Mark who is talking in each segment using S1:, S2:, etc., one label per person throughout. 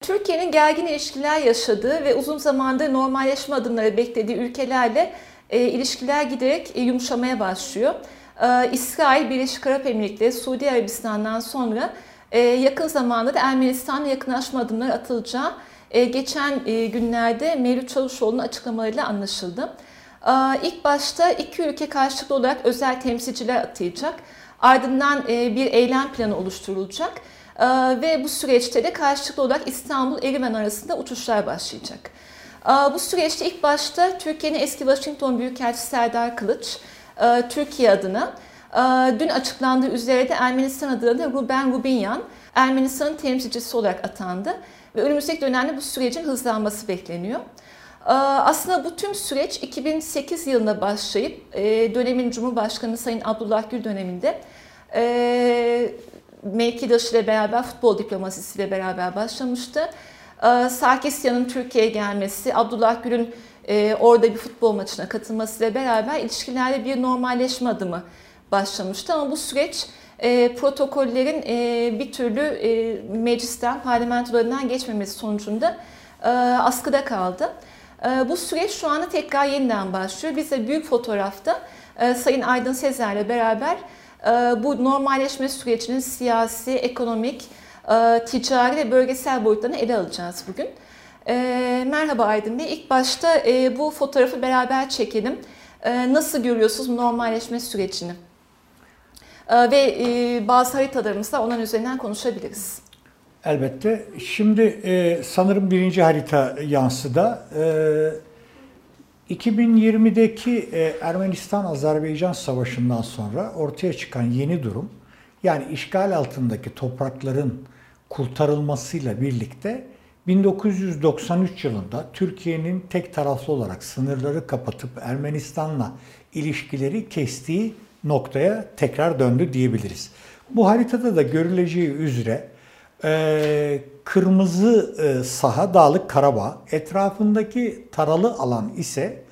S1: Türkiye'nin gergin ilişkiler yaşadığı ve uzun zamandır normalleşme adımları beklediği ülkelerle e, ilişkiler giderek e, yumuşamaya başlıyor. E, İsrail, Birleşik Arap Emirlikleri, Suudi Arabistan'dan sonra e, yakın zamanda da Ermenistan'la yakınlaşma adımları atılacağı e, geçen e, günlerde Mevlüt Çavuşoğlu'nun açıklamalarıyla anlaşıldı. E, ilk başta iki ülke karşılıklı olarak özel temsilciler atayacak. Ardından e, bir eylem planı oluşturulacak. Ee, ve bu süreçte de karşılıklı olarak İstanbul-Erivan arasında uçuşlar başlayacak. Ee, bu süreçte ilk başta Türkiye'nin eski Washington Büyükelçisi Serdar Kılıç, Türkiye adına, dün açıklandığı üzere de Ermenistan adına da Ruben Rubinyan, Ermenistan'ın temsilcisi olarak atandı. Ve önümüzdeki dönemde bu sürecin hızlanması bekleniyor. Ee, aslında bu tüm süreç 2008 yılında başlayıp e, dönemin Cumhurbaşkanı Sayın Abdullah Gül döneminde mevkidaşı ile beraber futbol diplomasisiyle beraber başlamıştı. Ee, Sarkisyan'ın Türkiye'ye gelmesi, Abdullah Gül'ün e, orada bir futbol maçına katılmasıyla beraber ilişkilerde bir normalleşme adımı başlamıştı. Ama bu süreç e, protokollerin e, bir türlü meclisten, parlamentolarından geçmemesi sonucunda askıda kaldı. Bu süreç şu anda tekrar yeniden başlıyor. Biz de büyük fotoğrafta Sayın Aydın Sezer'le beraber ee, bu normalleşme sürecinin siyasi, ekonomik, e, ticari ve bölgesel boyutlarını ele alacağız bugün. Ee, merhaba Aydın Bey. İlk başta e, bu fotoğrafı beraber çekelim. Ee, nasıl görüyorsunuz normalleşme sürecini? Ve e, bazı haritalarımızda onun üzerinden konuşabiliriz.
S2: Elbette. Şimdi sanırım birinci harita yansıda. 2020'deki e, Ermenistan-Azerbaycan savaşından sonra ortaya çıkan yeni durum, yani işgal altındaki toprakların kurtarılmasıyla birlikte 1993 yılında Türkiye'nin tek taraflı olarak sınırları kapatıp Ermenistan'la ilişkileri kestiği noktaya tekrar döndü diyebiliriz. Bu haritada da görüleceği üzere e, kırmızı e, saha Dağlık Karabağ, etrafındaki taralı alan ise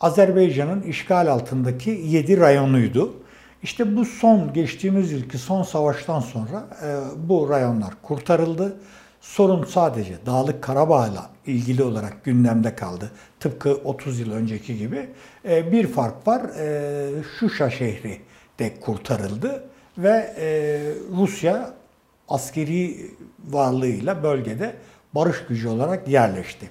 S2: Azerbaycan'ın işgal altındaki 7 rayonuydu. İşte bu son geçtiğimiz yılki son savaştan sonra e, bu rayonlar kurtarıldı. Sorun sadece Dağlık Karabağ'la ilgili olarak gündemde kaldı. Tıpkı 30 yıl önceki gibi. E, bir fark var. E, Şuşa şehri de kurtarıldı ve e, Rusya askeri varlığıyla bölgede barış gücü olarak yerleşti.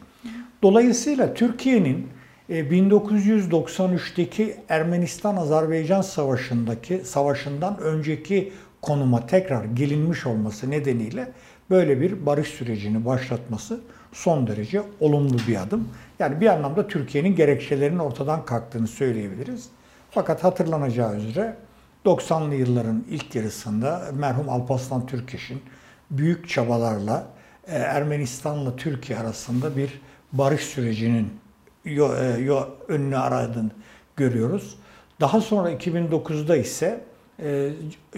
S2: Dolayısıyla Türkiye'nin 1993'teki e, Ermenistan-Azerbaycan savaşındaki savaşından önceki konuma tekrar gelinmiş olması nedeniyle böyle bir barış sürecini başlatması son derece olumlu bir adım. Yani bir anlamda Türkiye'nin gerekçelerinin ortadan kalktığını söyleyebiliriz. Fakat hatırlanacağı üzere 90'lı yılların ilk yarısında merhum Alparslan Türkeş'in büyük çabalarla e, Ermenistan'la Türkiye arasında bir barış sürecinin yo, e, yo, önünü aradığını görüyoruz. Daha sonra 2009'da ise e,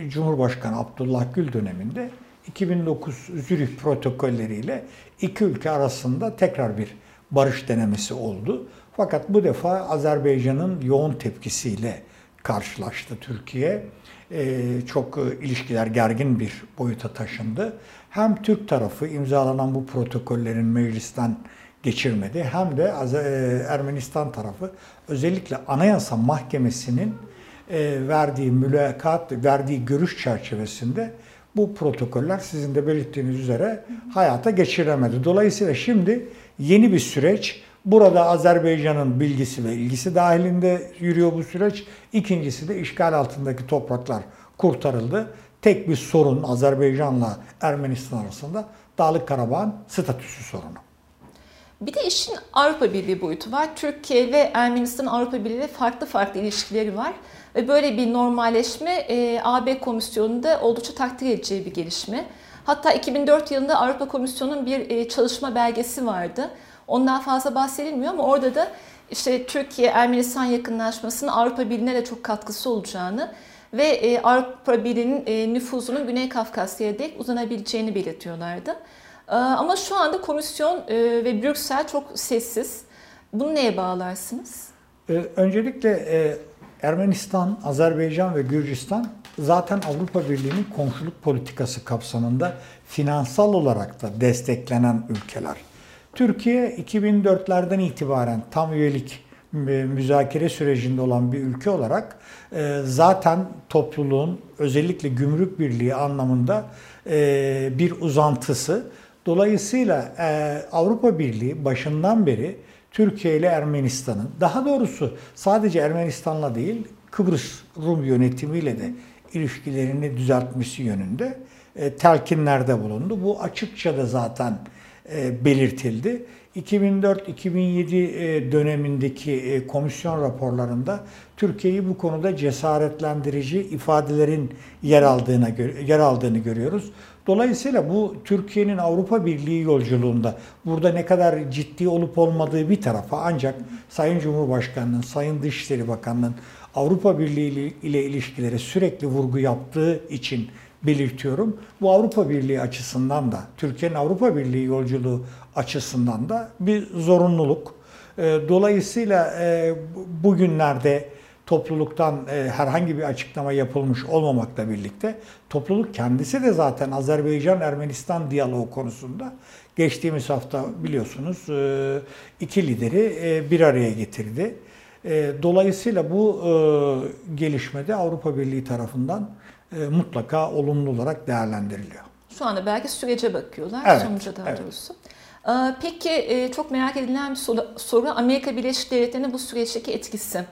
S2: Cumhurbaşkanı Abdullah Gül döneminde 2009 Zürih protokolleriyle iki ülke arasında tekrar bir barış denemesi oldu. Fakat bu defa Azerbaycan'ın yoğun tepkisiyle karşılaştı Türkiye. Ee, çok e, ilişkiler gergin bir boyuta taşındı. Hem Türk tarafı imzalanan bu protokollerin meclisten geçirmedi hem de e, Ermenistan tarafı özellikle Anayasa Mahkemesi'nin e, verdiği mülakat, verdiği görüş çerçevesinde bu protokoller sizin de belirttiğiniz üzere hayata geçiremedi. Dolayısıyla şimdi yeni bir süreç Burada Azerbaycan'ın bilgisi ve ilgisi dahilinde yürüyor bu süreç. İkincisi de işgal altındaki topraklar kurtarıldı. Tek bir sorun Azerbaycan'la Ermenistan arasında Dağlık Karabağ'ın statüsü sorunu.
S1: Bir de işin Avrupa Birliği boyutu var. Türkiye ve Ermenistan Avrupa Birliği farklı farklı ilişkileri var. Ve böyle bir normalleşme e, AB Komisyonu'nda oldukça takdir edeceği bir gelişme. Hatta 2004 yılında Avrupa Komisyonu'nun bir e, çalışma belgesi vardı. Ondan fazla bahsedilmiyor ama orada da işte Türkiye-Ermenistan yakınlaşmasının Avrupa Birliği'ne de çok katkısı olacağını ve e, Avrupa Birliği'nin e, nüfuzunun Güney Kafkasya'ya dek uzanabileceğini belirtiyorlardı. E, ama şu anda komisyon e, ve Brüksel çok sessiz. Bunu neye bağlarsınız?
S2: E, öncelikle e, Ermenistan, Azerbaycan ve Gürcistan zaten Avrupa Birliği'nin komşuluk politikası kapsamında finansal olarak da desteklenen ülkeler. Türkiye 2004'lerden itibaren tam üyelik müzakere sürecinde olan bir ülke olarak e, zaten topluluğun özellikle gümrük birliği anlamında e, bir uzantısı. Dolayısıyla e, Avrupa Birliği başından beri Türkiye ile Ermenistan'ın daha doğrusu sadece Ermenistan'la değil Kıbrıs Rum yönetimiyle de ilişkilerini düzeltmesi yönünde telkinlerde bulundu. Bu açıkça da zaten belirtildi. 2004-2007 e, dönemindeki e, komisyon raporlarında Türkiye'yi bu konuda cesaretlendirici ifadelerin yer aldığına yer aldığını görüyoruz. Dolayısıyla bu Türkiye'nin Avrupa Birliği yolculuğunda burada ne kadar ciddi olup olmadığı bir tarafa ancak Sayın Cumhurbaşkanı'nın, Sayın Dışişleri Bakanı'nın Avrupa Birliği ile ilişkilere sürekli vurgu yaptığı için belirtiyorum. Bu Avrupa Birliği açısından da, Türkiye'nin Avrupa Birliği yolculuğu açısından da bir zorunluluk. Ee, dolayısıyla e, bugünlerde topluluktan e, herhangi bir açıklama yapılmış olmamakla birlikte topluluk kendisi de zaten Azerbaycan-Ermenistan diyaloğu konusunda geçtiğimiz hafta biliyorsunuz e, iki lideri bir araya getirdi. Dolayısıyla bu gelişmede Avrupa Birliği tarafından mutlaka olumlu olarak değerlendiriliyor.
S1: Şu anda belki sürece bakıyorlar, evet, sonuca daha evet. doğrusu. Ee, peki e, çok merak edilen bir soru Amerika Birleşik Devletleri'nin bu süreçteki etkisi.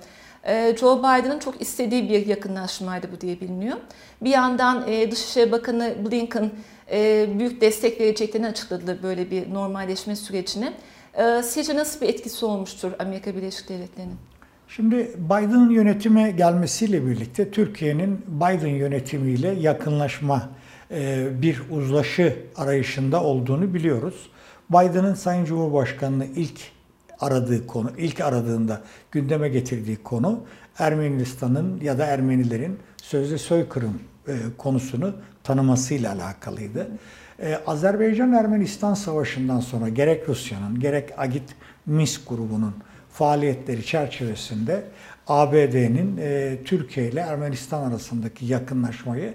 S1: Ee, Joe Biden'ın çok istediği bir yakınlaşmaydı bu diye biliniyor. Bir yandan e, Dışişleri Bakanı Blinken e, büyük destek vereceklerini açıkladı böyle bir normalleşme sürecine. Ee, sizce nasıl bir etkisi olmuştur Amerika Birleşik Devletleri'nin?
S2: Şimdi Biden'ın yönetime gelmesiyle birlikte Türkiye'nin Biden yönetimiyle yakınlaşma, bir uzlaşı arayışında olduğunu biliyoruz. Biden'ın Sayın Cumhurbaşkanı'nı ilk aradığı konu, ilk aradığında gündeme getirdiği konu Ermenistan'ın ya da Ermenilerin sözde soykırım e, konusunu tanımasıyla alakalıydı. E, Azerbaycan-Ermenistan savaşından sonra gerek Rusya'nın gerek Agit Minsk grubunun faaliyetleri çerçevesinde ABD'nin e, Türkiye ile Ermenistan arasındaki yakınlaşmayı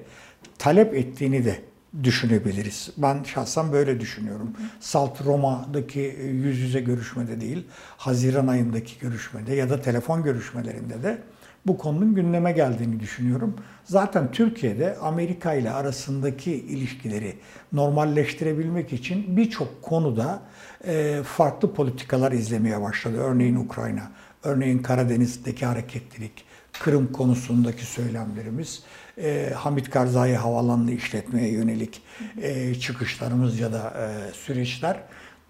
S2: talep ettiğini de düşünebiliriz. Ben şahsen böyle düşünüyorum. Salt Roma'daki yüz yüze görüşmede değil, Haziran ayındaki görüşmede ya da telefon görüşmelerinde de bu konunun gündeme geldiğini düşünüyorum. Zaten Türkiye'de Amerika ile arasındaki ilişkileri normalleştirebilmek için birçok konuda e, farklı politikalar izlemeye başladı. Örneğin Ukrayna, örneğin Karadeniz'deki hareketlilik, Kırım konusundaki söylemlerimiz, e, Hamit Karzai Havalanı'nı işletmeye yönelik e, çıkışlarımız ya da e, süreçler.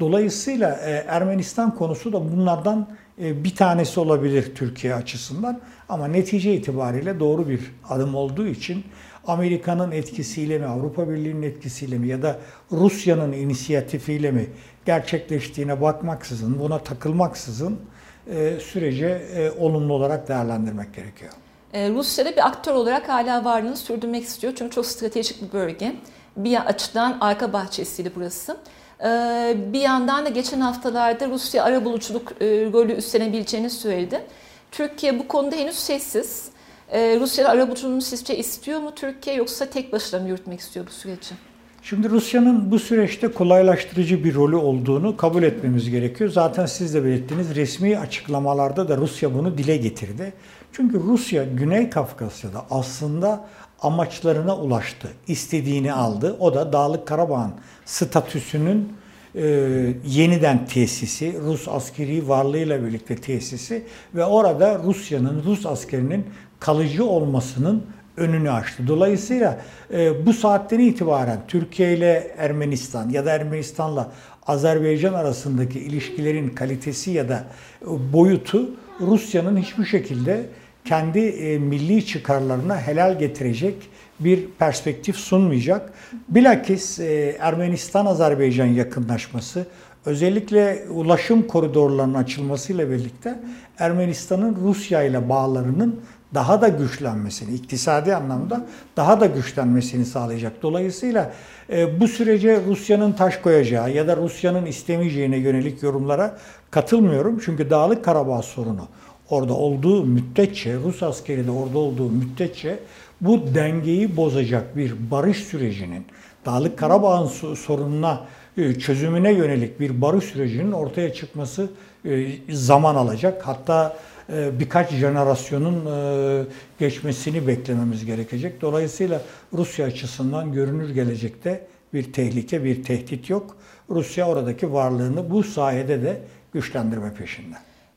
S2: Dolayısıyla e, Ermenistan konusu da bunlardan e, bir tanesi olabilir Türkiye açısından. Ama netice itibariyle doğru bir adım olduğu için Amerika'nın etkisiyle mi, Avrupa Birliği'nin etkisiyle mi ya da Rusya'nın inisiyatifiyle mi gerçekleştiğine bakmaksızın, buna takılmaksızın e, sürece e, olumlu olarak değerlendirmek gerekiyor.
S1: E, Rusya'da bir aktör olarak hala varlığını sürdürmek istiyor. Çünkü çok stratejik bir bölge. Bir açıdan arka bahçesiydi burası. Bir yandan da geçen haftalarda Rusya ara buluculuk rolü üstlenebileceğini söyledi. Türkiye bu konuda henüz sessiz. Rusya ara buluculuğunu sizce istiyor mu Türkiye yoksa tek başına mı yürütmek istiyor bu süreci?
S2: Şimdi Rusya'nın bu süreçte kolaylaştırıcı bir rolü olduğunu kabul etmemiz gerekiyor. Zaten siz de belirttiniz resmi açıklamalarda da Rusya bunu dile getirdi. Çünkü Rusya Güney Kafkasya'da aslında amaçlarına ulaştı. istediğini aldı. O da Dağlık Karabağ'ın statüsünün e, yeniden tesisi, Rus askeri varlığıyla birlikte tesisi ve orada Rusya'nın, Rus askerinin kalıcı olmasının önünü açtı. Dolayısıyla e, bu saatten itibaren Türkiye ile Ermenistan ya da Ermenistan'la Azerbaycan arasındaki ilişkilerin kalitesi ya da e, boyutu Rusya'nın hiçbir şekilde kendi e, milli çıkarlarına helal getirecek bir perspektif sunmayacak. Bilakis e, Ermenistan-Azerbaycan yakınlaşması özellikle ulaşım koridorlarının açılmasıyla birlikte Ermenistan'ın Rusya ile bağlarının daha da güçlenmesini, iktisadi anlamda daha da güçlenmesini sağlayacak. Dolayısıyla e, bu sürece Rusya'nın taş koyacağı ya da Rusya'nın istemeyeceğine yönelik yorumlara katılmıyorum. Çünkü Dağlık Karabağ sorunu orada olduğu müddetçe, Rus askeri de orada olduğu müddetçe bu dengeyi bozacak bir barış sürecinin, Dağlık Karabağ'ın sorununa e, çözümüne yönelik bir barış sürecinin ortaya çıkması e, zaman alacak. Hatta birkaç jenerasyonun geçmesini beklememiz gerekecek. Dolayısıyla Rusya açısından görünür gelecekte bir tehlike, bir tehdit yok. Rusya oradaki varlığını bu sayede de güçlendirme peşinde.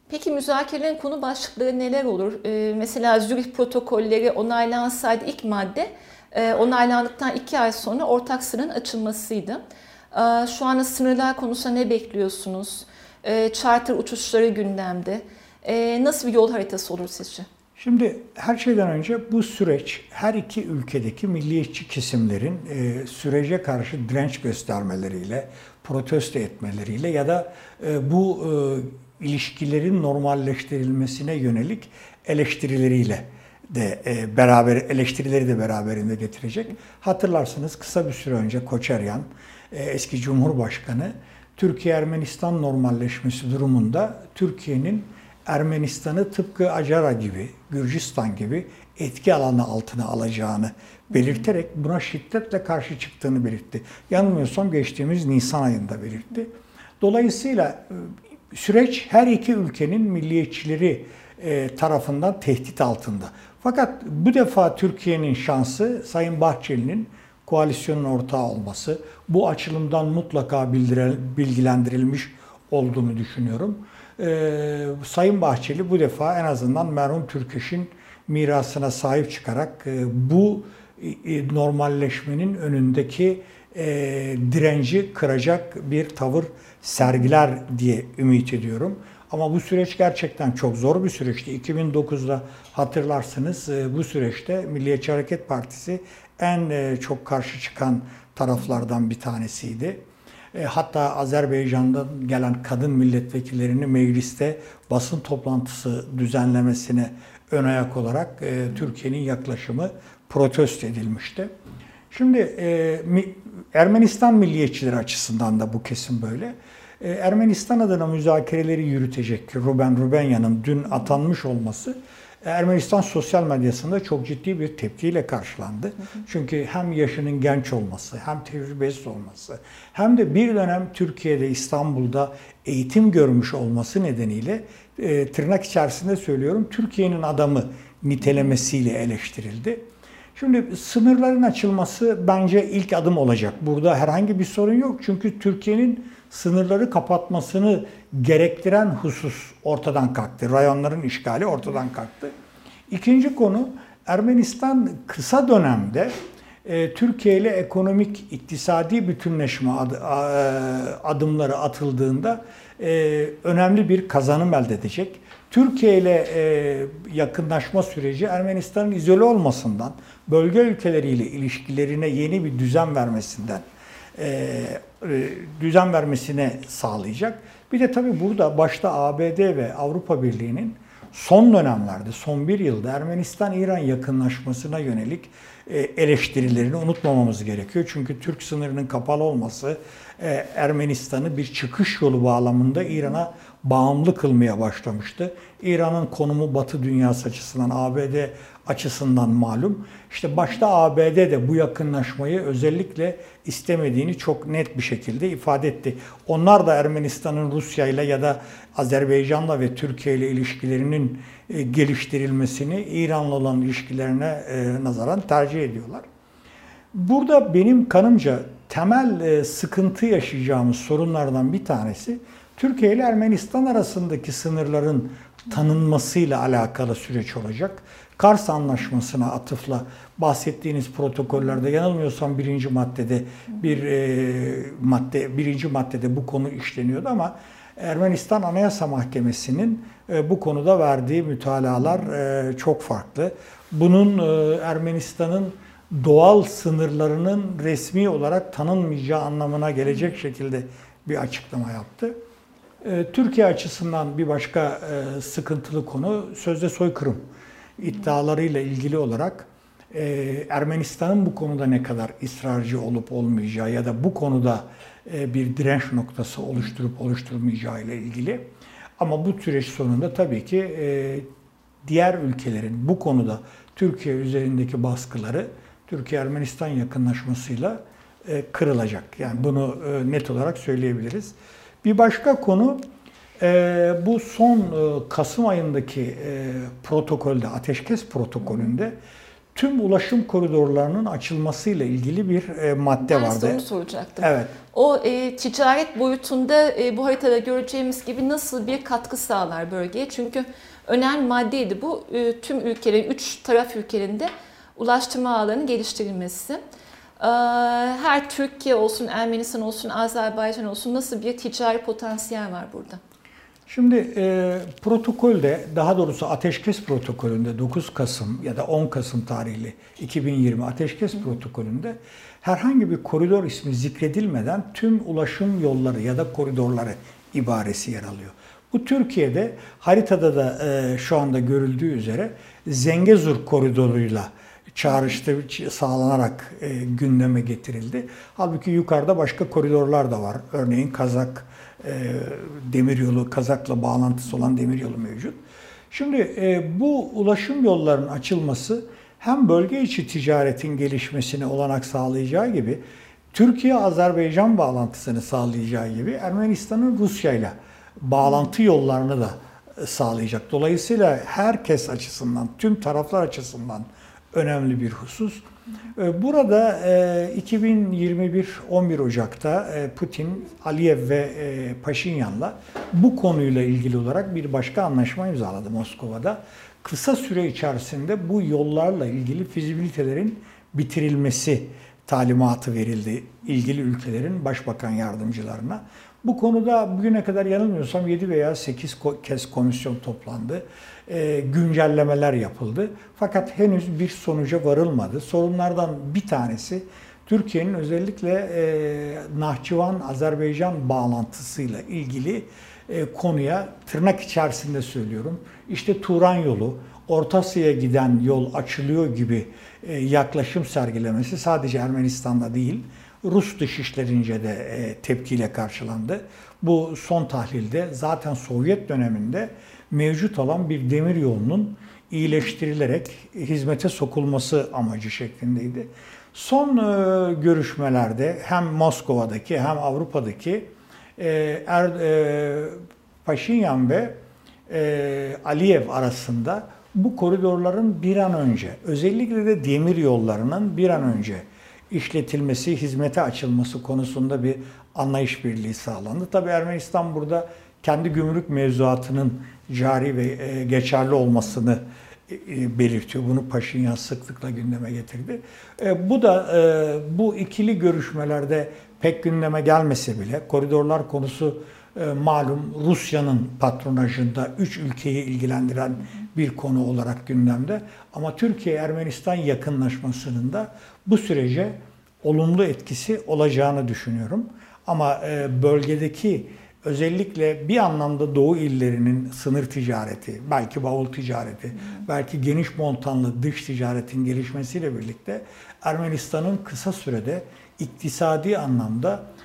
S1: Peki müzakerelerin konu başlıkları neler olur? Ee, mesela Zürih protokolleri onaylansaydı ilk madde e, onaylandıktan iki ay sonra ortak sınırın açılmasıydı. Ee, şu anda sınırlar konusunda ne bekliyorsunuz? Ee, charter uçuşları gündemde. Ee, nasıl bir yol haritası olur sizce?
S2: Şimdi her şeyden önce bu süreç her iki ülkedeki milliyetçi kesimlerin e, sürece karşı direnç göstermeleriyle, protesto etmeleriyle ya da e, bu e, ilişkilerin normalleştirilmesine yönelik eleştirileriyle de e, beraber eleştirileri de beraberinde getirecek. Hatırlarsınız kısa bir süre önce Koçeryan e, eski Cumhurbaşkanı Türkiye-Ermenistan normalleşmesi durumunda Türkiye'nin Ermenistan'ı tıpkı Acara gibi, Gürcistan gibi etki alanı altına alacağını belirterek buna şiddetle karşı çıktığını belirtti. Yanılmıyorsam geçtiğimiz Nisan ayında belirtti. Dolayısıyla e, süreç her iki ülkenin milliyetçileri e, tarafından tehdit altında. Fakat bu defa Türkiye'nin şansı Sayın Bahçeli'nin koalisyonun ortağı olması, bu açılımdan mutlaka bilgilendirilmiş olduğunu düşünüyorum. Ee, Sayın Bahçeli bu defa en azından merhum Türkeş'in mirasına sahip çıkarak e, bu e, normalleşmenin önündeki e, direnci kıracak bir tavır sergiler diye ümit ediyorum. Ama bu süreç gerçekten çok zor bir süreçti. 2009'da hatırlarsınız e, bu süreçte Milliyetçi Hareket Partisi en e, çok karşı çıkan taraflardan bir tanesiydi. E, hatta Azerbaycan'dan gelen kadın milletvekillerini mecliste basın toplantısı düzenlemesine ön ayak olarak Türkiye'nin yaklaşımı protesto edilmişti. Şimdi Ermenistan milliyetçileri açısından da bu kesim böyle. E, Ermenistan adına müzakereleri yürütecek Ruben Rubenyan'ın dün atanmış olması e, Ermenistan sosyal medyasında çok ciddi bir tepkiyle karşılandı. Çünkü hem yaşının genç olması, hem tecrübesiz olması, hem de bir dönem Türkiye'de, İstanbul'da eğitim görmüş olması nedeniyle e, tırnak içerisinde söylüyorum Türkiye'nin adamı nitelemesiyle eleştirildi. Şimdi sınırların açılması bence ilk adım olacak. Burada herhangi bir sorun yok. Çünkü Türkiye'nin sınırları kapatmasını gerektiren husus ortadan kalktı. Rayonların işgali ortadan kalktı. İkinci konu Ermenistan kısa dönemde e, Türkiye ile ekonomik iktisadi bütünleşme ad, e, adımları atıldığında e, önemli bir kazanım elde edecek. Türkiye ile e, yakınlaşma süreci Ermenistan'ın izole olmasından, bölge ülkeleriyle ilişkilerine yeni bir düzen vermesinden e, düzen vermesine sağlayacak. Bir de tabii burada başta ABD ve Avrupa Birliği'nin son dönemlerde, son bir yılda Ermenistan-İran yakınlaşmasına yönelik e, eleştirilerini unutmamamız gerekiyor. Çünkü Türk sınırının kapalı olması Ermenistan'ı bir çıkış yolu bağlamında İran'a bağımlı kılmaya başlamıştı. İran'ın konumu Batı dünyası açısından, ABD açısından malum. İşte başta ABD de bu yakınlaşmayı özellikle istemediğini çok net bir şekilde ifade etti. Onlar da Ermenistan'ın Rusya ile ya da Azerbaycan'la ve Türkiye ile ilişkilerinin e, geliştirilmesini İran'la olan ilişkilerine e, nazaran tercih ediyorlar. Burada benim kanımca temel e, sıkıntı yaşayacağımız sorunlardan bir tanesi Türkiye ile Ermenistan arasındaki sınırların tanınmasıyla alakalı süreç olacak. Kars Anlaşması'na atıfla bahsettiğiniz protokollerde yanılmıyorsam birinci maddede bir e, madde birinci maddede bu konu işleniyordu ama Ermenistan Anayasa Mahkemesi'nin e, bu konuda verdiği mütalalar e, çok farklı. Bunun e, Ermenistan'ın doğal sınırlarının resmi olarak tanınmayacağı anlamına gelecek şekilde bir açıklama yaptı. E, Türkiye açısından bir başka e, sıkıntılı konu sözde soykırım. İddialarıyla ilgili olarak e, Ermenistan'ın bu konuda ne kadar ısrarcı olup olmayacağı ya da bu konuda e, bir direnç noktası oluşturup oluşturmayacağı ile ilgili. Ama bu süreç sonunda tabii ki e, diğer ülkelerin bu konuda Türkiye üzerindeki baskıları Türkiye-Ermenistan yakınlaşmasıyla e, kırılacak. Yani bunu e, net olarak söyleyebiliriz. Bir başka konu e, bu son Kasım ayındaki protokolde, ateşkes protokolünde tüm ulaşım koridorlarının açılmasıyla ilgili bir madde
S1: ben
S2: vardı.
S1: Ben onu soracaktım.
S2: Evet.
S1: O e, ticaret boyutunda e, bu haritada göreceğimiz gibi nasıl bir katkı sağlar bölgeye? Çünkü önemli maddeydi bu. E, tüm ülkelerin, üç taraf ülkelerinde ulaştırma ağlarının geliştirilmesi. Ee, her Türkiye olsun, Ermenistan olsun, Azerbaycan olsun nasıl bir ticari potansiyel var burada?
S2: Şimdi e, protokolde, daha doğrusu ateşkes protokolünde 9 Kasım ya da 10 Kasım tarihli 2020 ateşkes Hı. protokolünde herhangi bir koridor ismi zikredilmeden tüm ulaşım yolları ya da koridorları ibaresi yer alıyor. Bu Türkiye'de haritada da e, şu anda görüldüğü üzere Zengezur koridoruyla çağrıştı sağlanarak e, gündeme getirildi. Halbuki yukarıda başka koridorlar da var. Örneğin Kazak e, demiryolu, Kazak'la bağlantısı olan demiryolu mevcut. Şimdi e, bu ulaşım yollarının açılması hem bölge içi ticaretin gelişmesine olanak sağlayacağı gibi Türkiye-Azerbaycan bağlantısını sağlayacağı gibi Ermenistan'ın Rusya ile bağlantı yollarını da e, sağlayacak. Dolayısıyla herkes açısından, tüm taraflar açısından önemli bir husus. Ee, burada 2021 e, 11 Ocak'ta e, Putin, Aliyev ve e, Paşinyan'la bu konuyla ilgili olarak bir başka anlaşma imzaladı Moskova'da. Kısa süre içerisinde bu yollarla ilgili fizibilitelerin bitirilmesi talimatı verildi ilgili ülkelerin başbakan yardımcılarına. Bu konuda bugüne kadar yanılmıyorsam 7 veya 8 kez komisyon toplandı. E, güncellemeler yapıldı. Fakat henüz bir sonuca varılmadı. Sorunlardan bir tanesi Türkiye'nin özellikle e, Nahçıvan-Azerbaycan bağlantısıyla ilgili e, konuya tırnak içerisinde söylüyorum. İşte Turan yolu, Orta Asya'ya giden yol açılıyor gibi e, yaklaşım sergilemesi sadece Ermenistan'da değil, Rus dışişlerince de e, tepkiyle karşılandı. Bu son tahlilde zaten Sovyet döneminde mevcut olan bir demir yolunun iyileştirilerek hizmete sokulması amacı şeklindeydi. Son e, görüşmelerde hem Moskova'daki hem Avrupa'daki e, er, e, Paşinyan ve Aliyev arasında bu koridorların bir an önce özellikle de demir yollarının bir an önce işletilmesi, hizmete açılması konusunda bir anlayış birliği sağlandı. Tabi Ermenistan burada kendi gümrük mevzuatının cari ve e, geçerli olmasını e, belirtiyor. Bunu Paşinyan sıklıkla gündeme getirdi. E, bu da bu ikili görüşmelerde pek gündeme gelmese bile koridorlar konusu malum Rusya'nın patronajında üç ülkeyi ilgilendiren bir konu olarak gündemde. Ama Türkiye-Ermenistan yakınlaşmasının da bu sürece olumlu etkisi olacağını düşünüyorum. Ama bölgedeki özellikle bir anlamda Doğu illerinin sınır ticareti, belki bavul ticareti, belki geniş montanlı dış ticaretin gelişmesiyle birlikte Ermenistan'ın kısa sürede iktisadi anlamda e,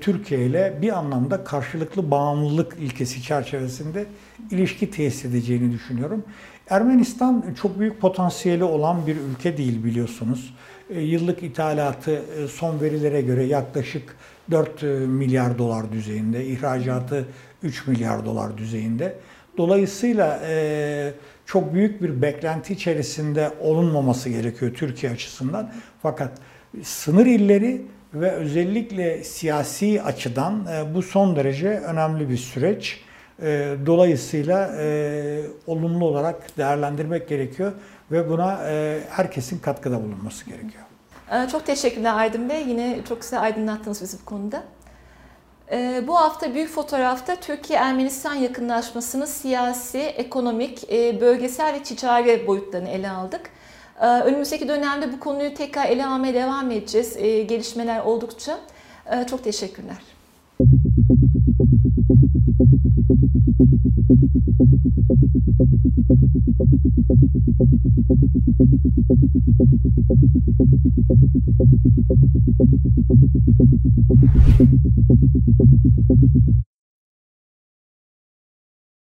S2: Türkiye ile bir anlamda karşılıklı bağımlılık ilkesi çerçevesinde ilişki tesis edeceğini düşünüyorum. Ermenistan çok büyük potansiyeli olan bir ülke değil biliyorsunuz. E, yıllık ithalatı e, son verilere göre yaklaşık 4 e, milyar dolar düzeyinde, ihracatı 3 milyar dolar düzeyinde. Dolayısıyla çok büyük bir beklenti içerisinde olunmaması gerekiyor Türkiye açısından. Fakat sınır illeri ve özellikle siyasi açıdan bu son derece önemli bir süreç. Dolayısıyla olumlu olarak değerlendirmek gerekiyor ve buna herkesin katkıda bulunması gerekiyor.
S1: Çok teşekkürler Aydın Bey. Yine çok güzel aydınlattınız bizi bu konuda. Bu hafta büyük fotoğrafta Türkiye-Ermenistan yakınlaşmasını siyasi, ekonomik, e, bölgesel ve ticari boyutlarını ele aldık. Ee, önümüzdeki dönemde bu konuyu tekrar ele almaya devam edeceğiz. E, gelişmeler oldukça. Çok teşekkürler.